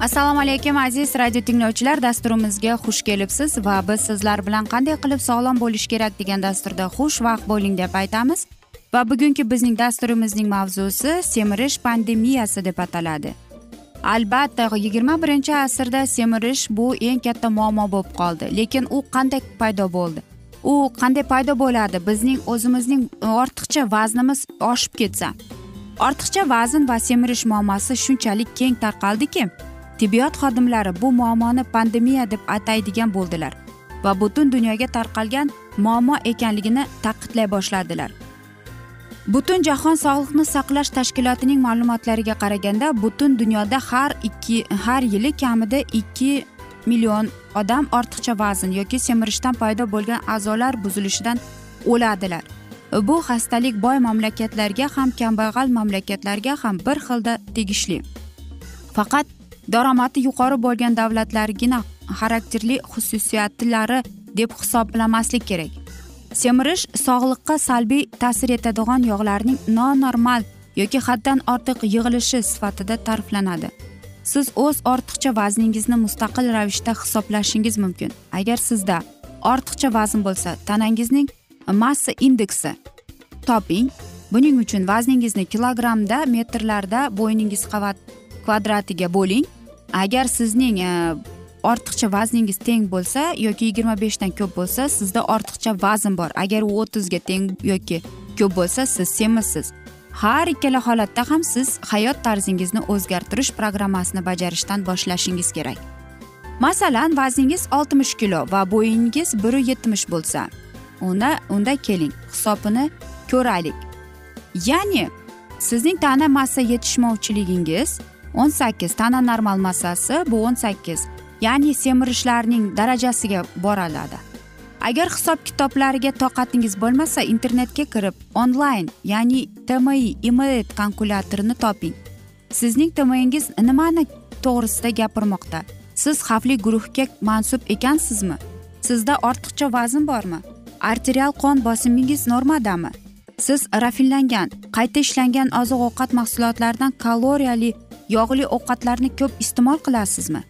assalomu alaykum aziz radio tinglovchilar. Dasturimizga xush kelibsiz va biz sizlar bilan qanday qilib sog'lom bo'lish kerak degan dasturda xushvaqt bo'ling deb aytamiz. Va bugungi bizning dasturimizning mavzusi semirish pandemiyasi deb ataladi. Albatta yigirma birinchi asrda semirish bu eng katta muammo bo'lib qoldi. Lekin u qanday paydo bo'ldi? U qanday paydo bo'ladi? Bizning o'zimizning ortiqcha vaznimiz oshib ketsa ortiqcha vazn va semirish muammosi shunchalik keng tarqaldiki tibbiyot xodimlari bu muammoni pandemiya deb ataydigan bo'ldilar va butun dunyoga tarqalgan muammo ekanligini ta'kidlay boshladilar. Butun jahon sog'liqni saqlash tashkilotining ma'lumotlariga qaraganda butun dunyoda har ikki har yili kamida ikki million odam ortiqcha vazn yoki semirishdan paydo bo'lgan a'zolar buzilishidan o'ladilar. Bu xastalik boy mamlakatlarga ham kambag'al mamlakatlarga ham bir xilda tegishli. Faqat daromadi yuqori bo'lgan davlatlargina xarakterli xususiyatlari deb hisoblamaslik kerak. Semirish sog'liqqa salbiy ta'sir etadigan yog'larning nonormal yoki haddan ortiq yig'ilishi sifatida ta'riflanadi. Siz o'z ortiqcha vazningizni mustaqil ravishda hisoblashingiz mumkin. Agar sizda ortiqcha vazn bo'lsa tanangizning massa indeksi toping. Buning uchun vazningizni kilogrammda metrlarda bo'yningiz qavat kvadratiga bo'ling. Agar sizning e, ortiqcha vazningiz teng bo'lsa yoki yigirma beshdan ko'p bo'lsa sizda ortiqcha vazn bor. Agar u o'ttizga teng yoki ko'p bo'lsa siz semizsiz. Har ikkala holatda ham siz hayot tarzingizni o'zgartirish programmasini bajarishdan boshlashingiz kerak. Masalan vazningiz oltmish kilo va bo'yingiz bir yetmish bo'lsa unda unda keling hisobini ko'raylik. Ya'ni sizning tana massa yetishmovchiligingiz o'n sakkiz tana normal massasi bu o'n sakkiz ya'ni semirishlarning darajasiga boriladi. Agar hisob kitoblariga toqatingiz bo'lmasa internetga kirib onlayn ya'ni tmi imet kalkulyatorini toping. Sizning tmingiz nimani to'g'risida gapirmoqda? Siz xavfli guruhga mansub ekansizmi? Sizda ortiqcha vazn bormi? Arterial qon bosimingiz normadami? Siz rafinlangan qayta ishlangan oziq ovqat mahsulotlaridan kaloriyali yog'li ovqatlarni ko'p iste'mol qilasizmi?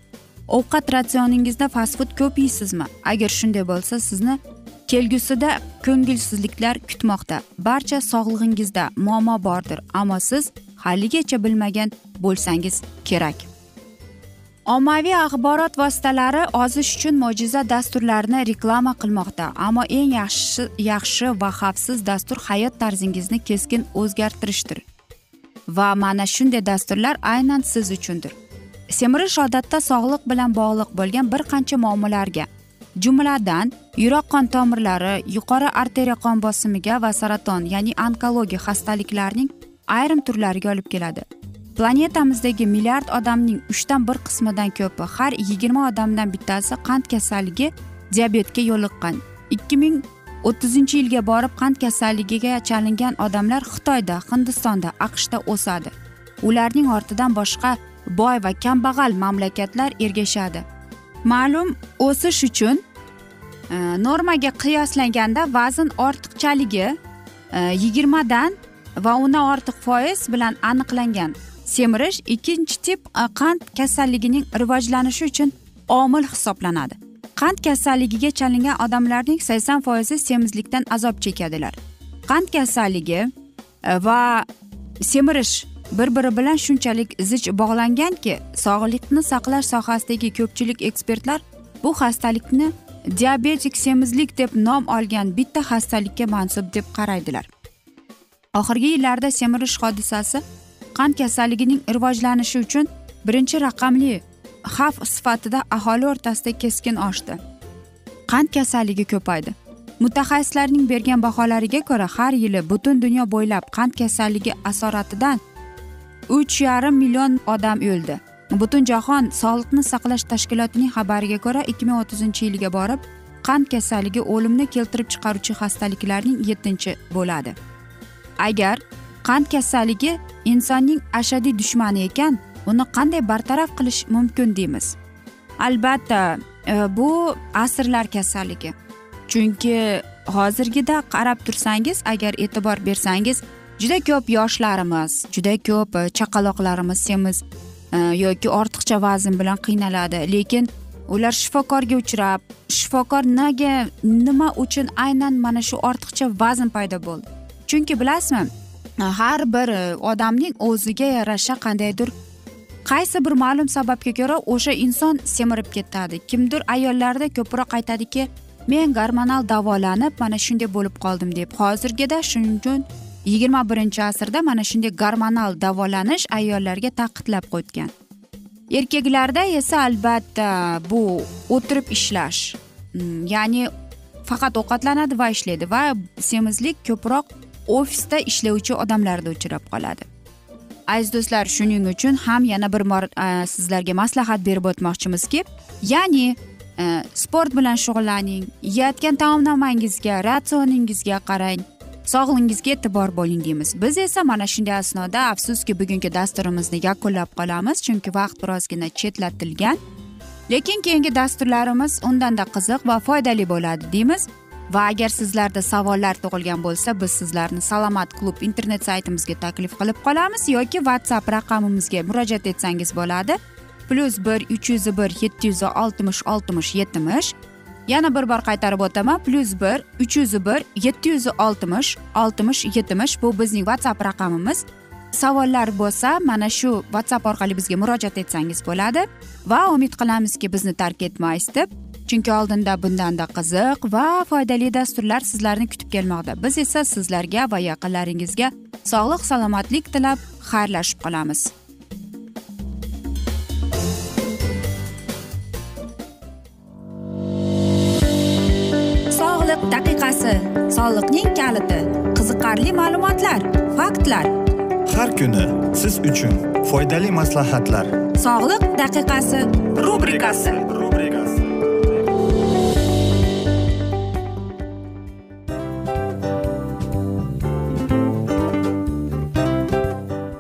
Ovqat ratsioningizda fast food ko'p yeysizmi? Agar shunday bo'lsa sizni kelgusida ko'ngilsizliklar kutmoqda. Barcha sog'lig'ingizda muammo bordir ammo siz haligacha bilmagan bo'lsangiz kerak. Ommaviy axborot vositalari ozish uchun mo'jiza dasturlarini reklama qilmoqda ammo eng yaxshi yaxshi va xavfsiz dastur hayot tarzingizni keskin o'zgartirishdir. Va mana shunday dasturlar aynan siz uchundir. Semirish odatda sog'liq bilan bog'liq bo'lgan bir qancha muammolarga jumladan yurak qon tomirlari yuqori arteriya qon bosimiga va saraton ya'ni onkologiya xastaliklarning ayrim turlariga olib keladi. Planetamizdagi milliard odamning uchdan bir qismidan ko'pi har yigirma odamdan bittasi qand kasalligi diabetga yo'liqqan. Ikki ming o'ttizinchi yilga borib qand kasalligiga chalingan odamlar xitoyda hindistonda aqshda o'sadi. Ularning ortidan boshqa boy va kambag'al mamlakatlar ergashadi. Ma'lum o'sish uchun e, normaga qiyoslanganda vazn ortiqchaligi e, va undan ortiq foiz bilan aniqlangan. Semirish ikkinchi tip e, qand kasalligining rivojlanishi uchun omil hisoblanadi. Qand kasalligiga chalingan odamlarning sakson foizi semizlikdan azob chekadilar. Qand kasalligi e, va semirish bir biri bilan shunchalik zich bog'langanki sog'liqni saqlash sohasidagi ko'pchilik ekspertlar bu xastalikni diabetik semizlik deb nom olgan bitta xastalikka mansub deb qaraydilar. Oxirgi yillarda semirish hodisasi qand kasalligining rivojlanishi uchun birinchi raqamli xavf sifatida aholi o'rtasida keskin oshdi. Qand kasalligi ko'paydi. Mutaxassislarning bergan baholariga ko'ra har yili butun dunyo bo'ylab qand kasalligi asoratidan uch yarim million odam o'ldi. Butun jahon sog'liqni saqlash tashkilotining xabariga ko'ra ikki ming o'ttizinchi yilga borib qand kasalligi o'limni keltirib chiqaruvchi xastaliklarning yettinchi bo'ladi. Agar qand kasalligi insonning ashaddiy dushmani ekan uni qanday bartaraf qilish mumkin deymiz. Albatta e, bu asrlar kasalligi. Chunki hozirgida qarab tursangiz agar e'tibor bersangiz juda ko'p yoshlarimiz juda ko'p e, chaqaloqlarimiz semiz yoki ortiqcha vazn bilan qiynaladi. Lekin ular shifokorga uchrab shifokor nega nima uchun aynan mana shu ortiqcha vazn paydo bo'ldi? Chunki bilasizmi har bir e, odamning o'ziga yarasha qandaydir qaysi bir ma'lum sababga ko'ra o'sha inson semirib ketadi? Kimdir ayollarda ko'proq aytadiki men gormonal davolanib mana shunday bo'lib qoldim deb. Hozirgida shuning uchun yigirma birinchi asrda mana shunday gormonal davolanish ayollarga taqidlab qo'ygan erkaklarda esa albatta bu o'tirib ishlash mm, ya'ni faqat ovqatlanadi va ishlaydi va semizlik ko'proq ofisda ishlovchi odamlarda uchrab qoladi. Aziz do'stlar shuning uchun ham yana bir bor e, sizlarga maslahat berib o'tmoqchimizki ya'ni e, sport bilan shug'ullaning yeyotgan taomnomangizga ratsioningizga qarang sog'lig'ingizga e'tibor bo'ling deymiz. Biz esa mana shunday asnoda afsuski bugungi dasturimizni yakunlab qolamiz chunki vaqt birozgina chetlatilgan. Lekin keyingi dasturlarimiz undanda qiziq va foydali bo'ladi deymiz. Va agar sizlarda savollar tug'ilgan bo'lsa biz sizlarni salomat klub internet saytimizga taklif qilib qolamiz yoki whatsapp raqamimizga murojaat etsangiz bo'ladi. Plyus bir uch yuz bir yetti yuz oltmish oltmish yetmish. Yana bir bor qaytarib o'taman. Plyus bir uch yuz bir yetti yuz oltmish oltmish yetmish bu bizning whatsapp raqamimiz. Savollar bo'lsa mana shu whatsapp orqali bizga murojaat etsangiz bo'ladi. Va umid qilamizki bizni tark etmaysiz deb chunki oldinda bundanda qiziq va foydali dasturlar sizlarni kutib kelmoqda. Biz esa sizlarga va yaqinlaringizga sog'lik salomatlik tilab xayrlashib qolamiz. Sog'liq daqiqasi soliqning kaliti qiziqarli ma'lumotlar faktlar. Har kuni siz uchun foydali maslahatlar. Sog'liq daqiqasi rubrikasi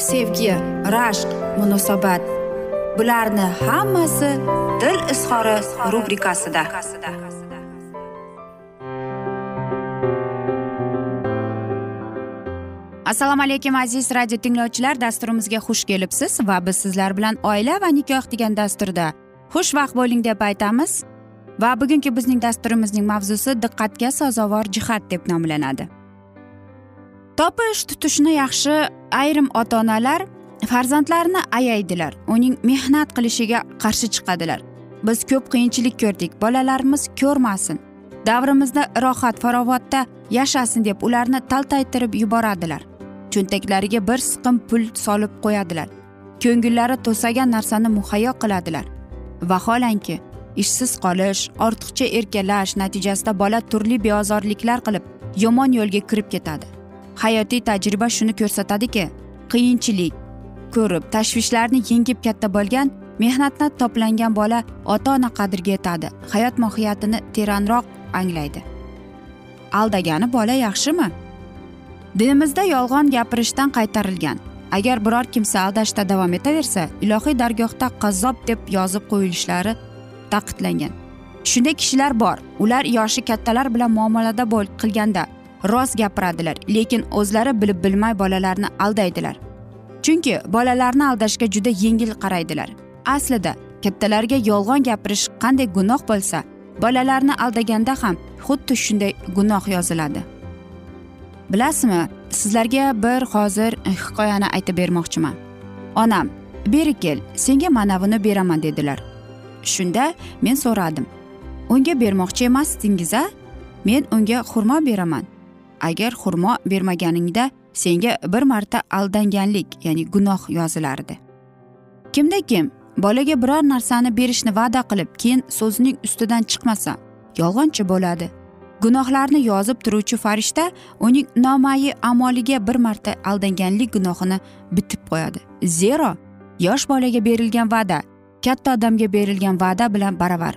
sevgi rashq munosabat. Bularni hammasi dil izhori rubrikasida. Assalomu alaykum aziz radio tinglovchilar. Dasturimizga xush kelibsiz va biz sizlar bilan oila va nikoh degan dasturda xushvaqt bo'ling deb aytamiz. Va bugungi bizning dasturimizning mavzusi diqqatga sazovor jihat deb nomlanadi. Topish tutishni yaxshi ayrim ota onalar farzandlarini ayaydilar. Uning mehnat qilishiga qarshi chiqadilar. Biz ko'p qiyinchilik ko'rdik. Bolalarimiz ko'rmasin. Davrimizda rohat farovotda yashasin deb ularni taltaytirib yuboradilar. Cho'ntaklariga bir siqim pul solib qo'yadilar. Ko'ngillari to'sagan narsani muhayyo qiladilar. Vaholanki ishsiz qolish ortiqcha erkalash natijasida bola turli beozorliklar qilib yomon yo'lga kirib ketadi. Hayotiy tajriba shuni ko'rsatadiki qiyinchilik ko'rib tashvishlarni yengib katta bo'lgan mehnatni toplangan bola ota ona qadriga yetadi hayot mohiyatini teranroq anglaydi. Aldagani bola yaxshimi? Dinimizda yolg'on gapirishdan qaytarilgan. Agar biror kimsa aldashda davom etaversa ilohiy dargohda qazzob deb yozib qo'yilishlari taqidlangan shunday kishilar bor. Ular yoshi kattalar bilan muomalada qilganda rost gapiradilar lekin o'zlari bilib bilmay bolalarni aldaydilar. Chunki bolalarni aldashga juda yengil qaraydilar. Aslida kattalarga yolg'on gapirish qanday gunoh bo'lsa bolalarni aldaganda ham xuddi shunday gunoh yoziladi. Bilasizmi sizlarga bir hozir hikoyani aytib bermoqchiman. Onam beri kel senga manavini beraman dedilar. Shunda men so'radim. Unga bermoqchi emasdingiz a men unga xurmo beraman. Agar xurmo bermaganingda senga bir marta aldanganlik ya'ni gunoh yozilardi. Kimda kim bolaga biror narsani berishni va'da qilib keyin so'zining ustidan chiqmasa yolg'onchi bo'ladi. Gunohlarni yozib turuvchi farishta uning nomayi amoliga bir marta aldanganlik gunohini bitib qo'yadi. Zero yosh bolaga berilgan va'da katta odamga berilgan va'da bilan baravar.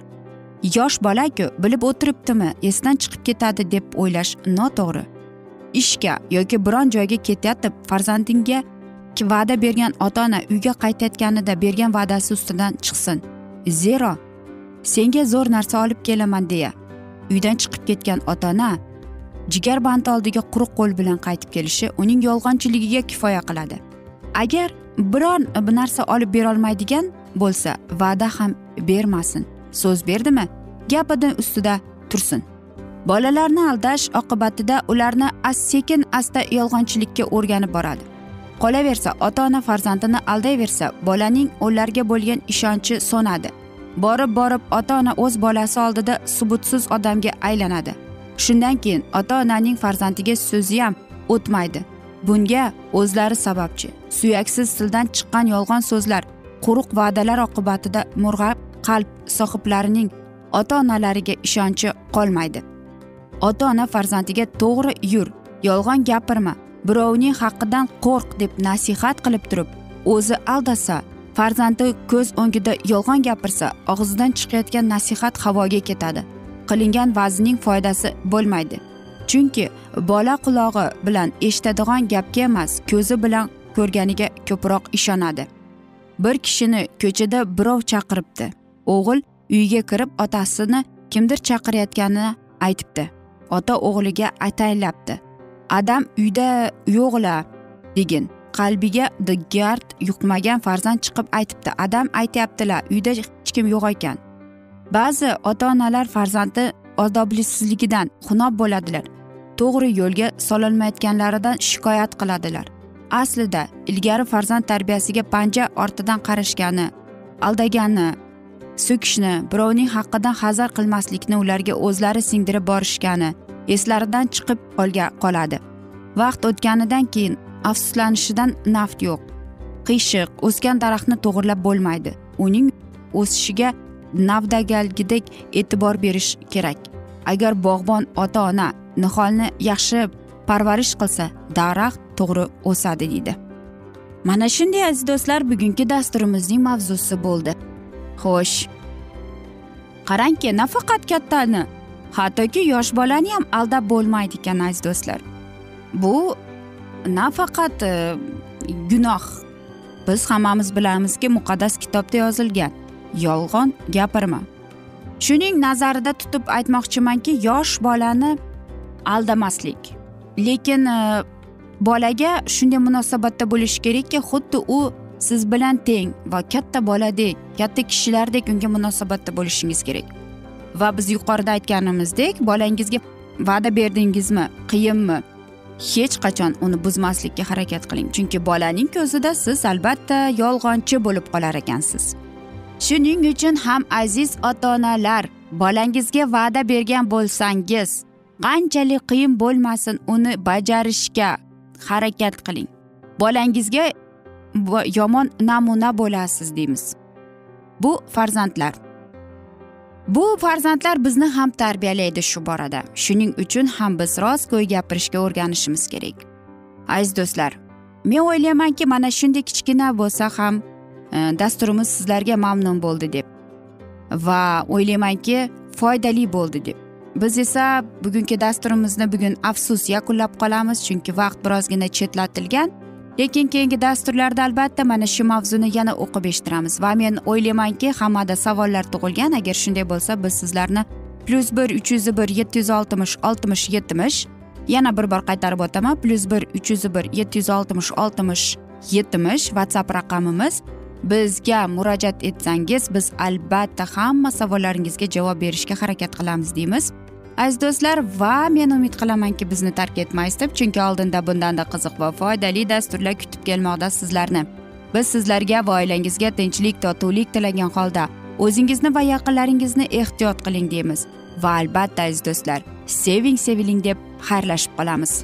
Yosh bolaku bilib o'tiribdimi esdan chiqib ketadi deb o'ylash noto'g'ri. Ishga yoki biron joyga ketayotib farzandingga va'da bergan ota ona uyga qaytayotganida bergan va'dasi ustidan chiqsin. Zero senga zo'r narsa olib kelaman deya uydan chiqib ketgan ota ona jigar bandi oldiga quruq qo'l bilan qaytib kelishi uning yolg'onchiligiga kifoya qiladi. Agar biron narsa olib berolmaydigan bo'lsa va'da ham bermasin. So'z berdimi? Gapidan ustida tursin. Bolalarni aldash oqibatida ularni sekin asta yolg'onchilikka o'rganib boradi. Qolaversa ota ona farzandini aldayversa bolaning ularga bo'lgan ishonchi so'nadi. Borib borib ota ona o'z bolasi oldida subutsiz odamga aylanadi. Shundan keyin ota onaning farzandiga so'zi ham o'tmaydi. Bunga o'zlari sababchi. Suyaksiz tildan chiqqan yolg'on so'zlar quruq va'dalar oqibatida murg'ab qalb sohiblarining ota onalariga ishonchi qolmaydi. Ota ona farzandiga to'g'ri yur yolg'on gapirma birovning haqqidan qo'rq deb nasihat qilib turib o'zi aldasa farzandi ko'z o'ngida yolg'on gapirsa og'zidan chiqayotgan nasihat havoga ketadi. Qilingan va'zning foydasi bo'lmaydi. Chunki bola qulog'i bilan eshitadigan gapga emas ko'zi bilan ko'rganiga ko'proq ishonadi. Bir kishini ko'chada birov chaqiribdi. O'g'il uyga kirib otasini kimdir chaqirayotganini aytibdi. Ota o'g'liga ataylabdi. Adam uyda yo'g'la degin. Qalbiga gard yuqmagan farzand chiqib aytibdi. Adam aytyaptilar uyda hech kim yo'q ekan. Ba'zi ota onalar farzandi odoblisizligidan xunob bo'ladilar. To'g'ri yo'lga sololmayotganlaridan shikoyat qiladilar. Aslida ilgari farzand tarbiyasiga panja ortidan qarashgani aldagani so'kishni birovning haqqidan hazar qilmaslikni ularga o'zlari singdirib borishgani eslaridan chiqib qolgan qoladi. Vaqt o'tganidan keyin afsuslanishidan naft yo'q. Qiyshiq o'sgan daraxtni to'g'irlab bo'lmaydi. Uning o'sishiga navdagalgidek e'tibor berish kerak. Agar bog'bon ota ona niholni yaxshi parvarish qilsa daraxt to'g'ri o'sadi deydi. Mana shunday aziz do'stlar bugungi dasturimizning mavzusi bo'ldi. Xo'sh. Qarangki nafaqat kattani hattoki yosh bolani ham aldab bo'lmaydi ekan aziz do'stlar. Bu nafaqat e, gunoh. Biz hammamiz bilamizki muqaddas kitobda yozilgan yolg'on gapirma. Shuning nazarida tutib aytmoqchimanki yosh bolani aldamaslik. Lekin e, bolaga shunday munosabatda bo'lish kerakki xuddi u siz bilan teng va katta boladek katta kishilardek unga munosabatda bo'lishingiz kerak. Va biz yuqorida aytganimizdek bolangizga va'da berdingizmi qiyinmi? Hech qachon uni buzmaslikka harakat qiling chunki bolaning ko'zida siz albatta yolg'onchi bo'lib qolar ekansiz. Shuning uchun ham aziz ota onalar bolangizga va'da bergan bo'lsangiz qanchalik qiyin bo'lmasin uni bajarishga harakat qiling. Bolangizga yomon namuna bo'lasiz deymiz. Bu farzandlar. Bu farzandlar bizni ham tarbiyalaydi shu borada. Shuning uchun ham biz rostgo'y gapirishga o'rganishimiz kerak. Aziz do'stlar men o'ylaymanki mana shunday kichkina bo'lsa ham e, dasturimiz sizlarga mamnun bo'ldi deb va o'ylaymanki foydali bo'ldi deb. Biz esa bugungi dasturimizni bugun afsus yakunlab qolamiz chunki vaqt birozgina chetlatilgan. Lekin keyingi dasturlarda albatta mana shu mavzuni yana o'qib eshittiramiz. Va men o'ylaymanki hammada savollar tug'ilgan. Agar shunday bo'lsa biz sizlarni plyus bir uch yuz bir yetti yuz oltmish oltmish yetmish yana bir bor qaytarib o'taman. Plyus bir uch yuz bir yetti yuz oltmish oltmish yetmish whatsapp raqamimiz. Bizga murojaat etsangiz biz albatta hamma savollaringizga javob berishga harakat qilamiz deymiz. Aziz do'stlar va men umid qilamanki bizni tark etmaysiz deb chunki oldinda bundanda qiziq va foydali dasturlar kutib kelmoqda sizlarni. Biz sizlarga va oilangizga tinchlik totuvlik tilagan holda o'zingizni va yaqinlaringizni ehtiyot qiling deymiz. Va albatta aziz do'stlar seving seviling deb xayrlashib qolamiz.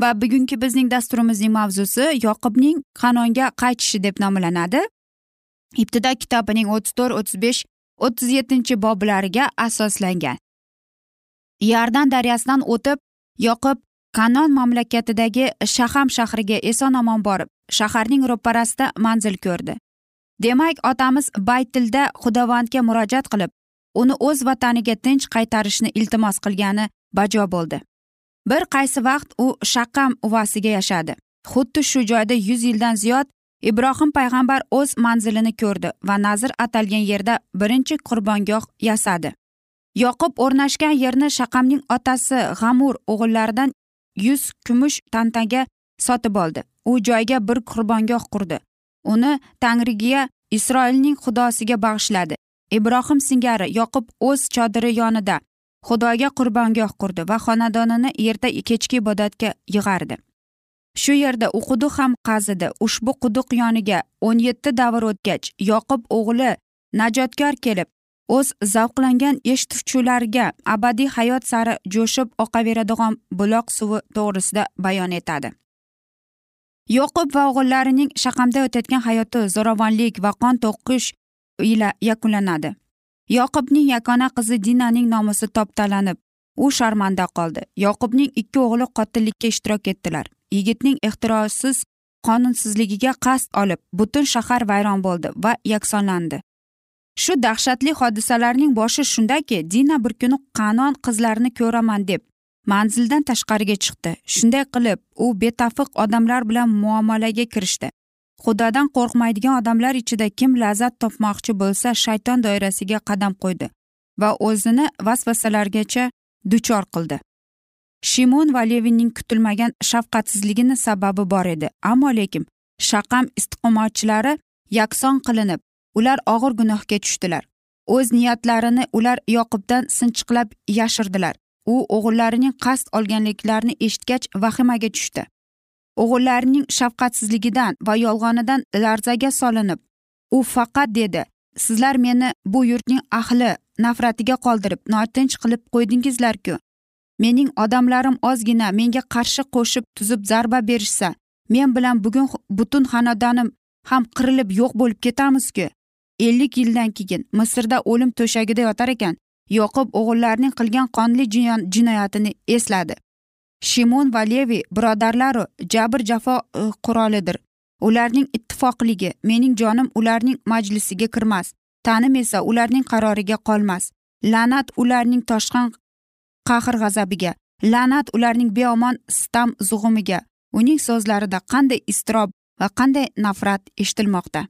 Va bugungi bizning dasturimizning mavzusi yoqubning qanonga qaytishi deb nomlanadi. Ibtido kitobining o'ttiz to'rt o'ttiz besh o'ttiz yettinchi boblariga asoslangan. Yardan daryosidan o'tib yoqub kanon mamlakatidagi shaham shahriga eson omon borib shaharning ro'parasida manzil ko'rdi. Demak otamiz baytilda xudovandga murojaat qilib uni o'z vataniga tinch qaytarishni iltimos qilgani bajo bo'ldi. Bir qaysi vaqt u shaqqam uvasiga yashadi. Xuddi shu joyda yuz yildan ziyod ibrohim payg'ambar o'z manzilini ko'rdi va nazr atalgan yerda birinchi qurbongoh yasadi. Yoqub o'rnashgan yerni shaqamning otasi g'amur o'g'illaridan yuz kumush tantaga sotib oldi. U joyga bir qurbongoh qurdi. Uni tangriga isroilning xudosiga bag'ishladi. Ibrohim singari yoqub o'z chodiri yonida xudoga qurbongoh qurdi va xonadonini erta kechki ibodatga yig'ardi. Shu yerda u quduq ham qazidi. Ushbu quduq yoniga o'n yetti davr o'tgach yoqub o'g'li najotkor kelib o'z zavqlangan eshituvchilarga abadiy hayot sari jo'shib oqaveradigan buloq suvi to'g'risida bayon etadi. Yoqub va o'g'illarining shaqamda o'tayotgan hayoti zo'ravonlik va qon to'qish ila yakunlanadi. Yoqubning yagona qizi dinaning nomusi toptalanib u sharmanda qoldi. Yoqubning ikki o'g'li qotillikka ishtirok etdilar. Yigitning ehtirosiz qonunsizligiga qasd olib butun shahar vayron bo'ldi va yaksonlandi. Shu dahshatli hodisalarning boshi shundaki dina bir kuni qanon qizlarini ko'raman deb manzildan tashqariga chiqdi. Shunday qilib u betafiq odamlar bilan muomalaga kirishdi. Xudodan qo'rqmaydigan odamlar ichida kim lazzat topmoqchi bo'lsa shayton doirasiga qadam qo'ydi va o'zini vasvasalargacha duchor qildi. Shimon va levinning kutilmagan shafqatsizligini sababi bor edi ammo lekin shaqam istiqomatchilari yakson qilinib ular og'ir gunohga tushdilar. O'z niyatlarini ular yoqubdan sinchiqlab yashirdilar. U o'g'illarining qasd olganliklarini eshitgach vahimaga tushdi. O'g'illarining shafqatsizligidan va yolg'onidan larzaga solinib u faqat dedi sizlar meni bu yurtning ahli nafratiga qoldirib notinch qilib qo'ydingizlarku. Mening odamlarim ozgina menga qarshi qo'shib tuzib zarba berishsa men bilan bugun butun xonadonim ham qirilib yo'q bo'lib ketamizku. Ellik yildan keyin misrda o'lim to'shagida yotar ekan yoqub o'g'illarining qilgan qonli jinoyatini esladi. Shimon va levi birodarlaru jabr jafo e, qurolidir. Ularning ittifoqligi mening jonim ularning majlisiga kirmas tanim esa ularning qaroriga qolmas. La'nat ularning toshqin qahr g'azabiga la'nat ularning beomon sitam zug'umiga. Uning so'zlarida qanday iztirob va qanday nafrat eshitilmoqda?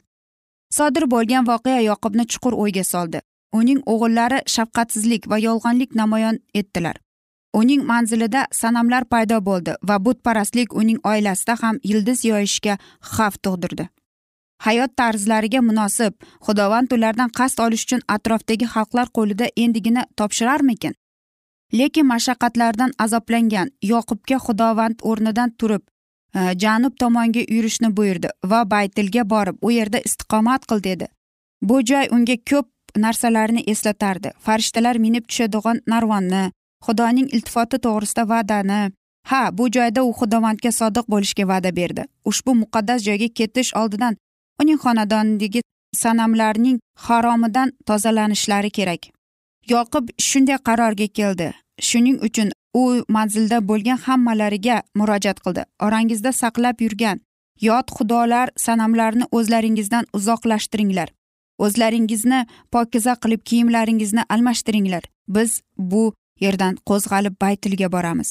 Sodir bo'lgan voqea yoqubni chuqur o'yga soldi. Uning o'g'illari shafqatsizlik va yolg'onlik namoyon etdilar. Uning manzilida sanamlar paydo bo'ldi va butparastlik uning oilasida ham ildiz yoyishga xavf tug'dirdi. Hayot tarzlariga munosib xudovand ulardan qasd olish uchun atrofdagi xalqlar qo'lida endigina topshirarmikin? Lekin mashaqqatlardan azoblangan yoqubga xudovand o'rnidan turib janub tomonga yurishni buyurdi va baytilga borib u yerda istiqomat qil dedi. Bu joy unga ko'p narsalarni eslatardi. Farishtalar minib tushadigan narvonni xudoning iltifoti to'g'risida va'dani. Ha bu joyda u xudovandga sodiq bo'lishga va'da berdi. Ushbu muqaddas joyga ketish oldidan uning xonadonidagi sanamlarning haromidan tozalanishlari kerak. Yoqub shunday qarorga keldi. Shuning uchun u manzilda bo'lgan hammalariga murojaat qildi. Orangizda saqlab yurgan yot xudolar sanamlarni o'zlaringizdan uzoqlashtiringlar. O'zlaringizni pokiza qilib kiyimlaringizni almashtiringlar. Biz bu yerdan qo'zg'alib baytilga boramiz.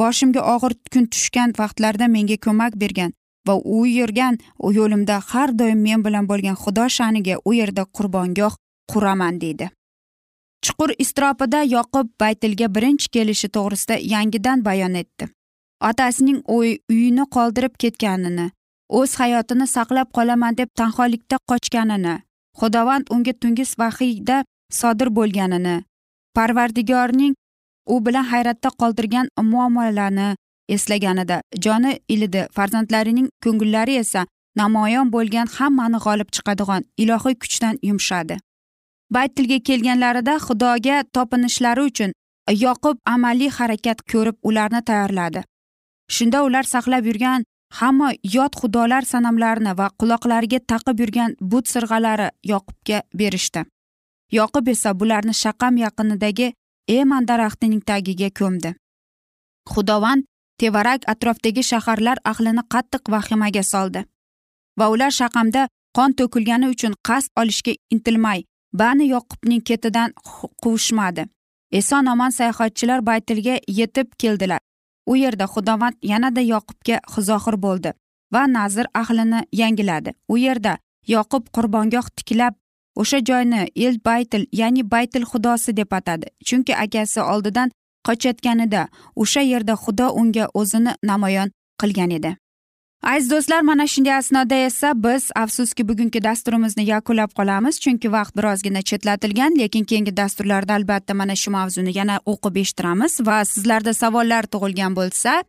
Boshimga og'ir kun tushgan vaqtlarda menga ko'mak bergan va u yurgan yo'limda har doim men bilan bo'lgan xudo sha'niga u yerda qurbongoh quraman deydi. Chuqur iztirobida yoqub baytilga birinchi kelishi to'g'risida yangidan bayon etdi. Otasining uyini qoldirib ketganini o'z hayotini saqlab qolaman deb tanholikda qochganini xudovand unga tungi vahiyda sodir bo'lganini parvardigorning u bilan hayratda qoldirgan muammolarni eslaganida. Joni ilidi. Farzandlarining ko'ngillari esa namoyon bo'lgan hammani g'olib chiqadigan ilohiy kuchdan yumshadi. Baytilga kelganlarida xudoga topinishlari uchun yoqub amaliy harakat ko'rib ularni tayyorladi. Shunda ular saqlab yurgan hamma yot xudolar sanamlarini va quloqlariga taqib yurgan but sirg'alari yoqubga berishdi. Yoqub esa bularni shaqam yaqinidagi eman daraxtining tagiga ko'mdi. Xudovand tevarak atrofdagi shaharlar ahlini qattiq vahimaga soldi. Va ular shaqamda qon to'kilgani uchun qasd olishga intilmay bani yoqubning ketidan quvishmadi. Eson omon sayohatchilar baytilga yetib keldilar. U yerda xudovand yanada yoqubga zohir bo'ldi va nazr ahlini yangiladi. U yerda yoqub qurbongoh tiklab o'sha joyni el baytil ya'ni baytil xudosi deb atadi. Chunki akasi oldidan qochayotganida o'sha yerda xudo unga o'zini namoyon qilgan edi. Aziz do'stlar mana shunday asnoda esa biz afsuski bugungi dasturimizni yakunlab qolamiz. Chunki vaqt birozgina chetlatilgan lekin keyingi dasturlarda albatta mana shu mavzuni yana o'qib eshittiramiz va sizlarda savollar tug'ilgan bo'lsa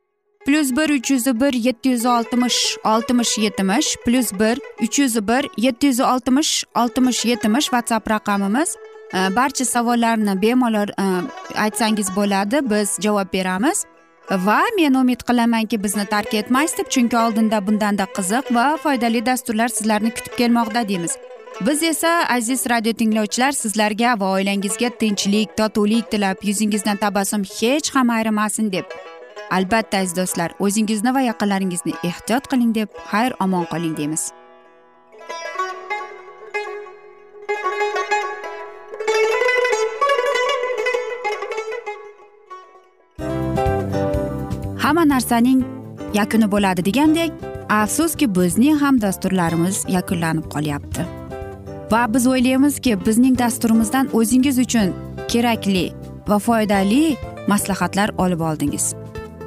plyus bir uch yuz bir yetti yuz oltmish oltmish yetmish plyus bir uch yuz bir yetti yuz oltmish oltmish yetmish whatsapp raqamimiz barcha savollarni bemalol aytsangiz bo'ladi biz javob beramiz va men umid qilamanki bizni tark etmaysiz deb chunki oldinda bundanda qiziq va foydali dasturlar sizlarni kutib kelmoqda deymiz biz esa aziz radio tinglovchilar sizlarga va oilangizga tinchlik totuvlik tilab yuzingizdan tabassum hech ham ayrimasin deb albatta aziz do'stlar o'zingizni va yaqinlaringizni ehtiyot qiling deb xayr omon qoling deymiz. Hamma narsaning yakuni bo'ladi degandek afsuski bizning ham dasturlarimiz yakunlanib qolyapti. Va biz o'ylaymizki bizning dasturimizdan o'zingiz uchun kerakli va foydali maslahatlar olib oldingiz.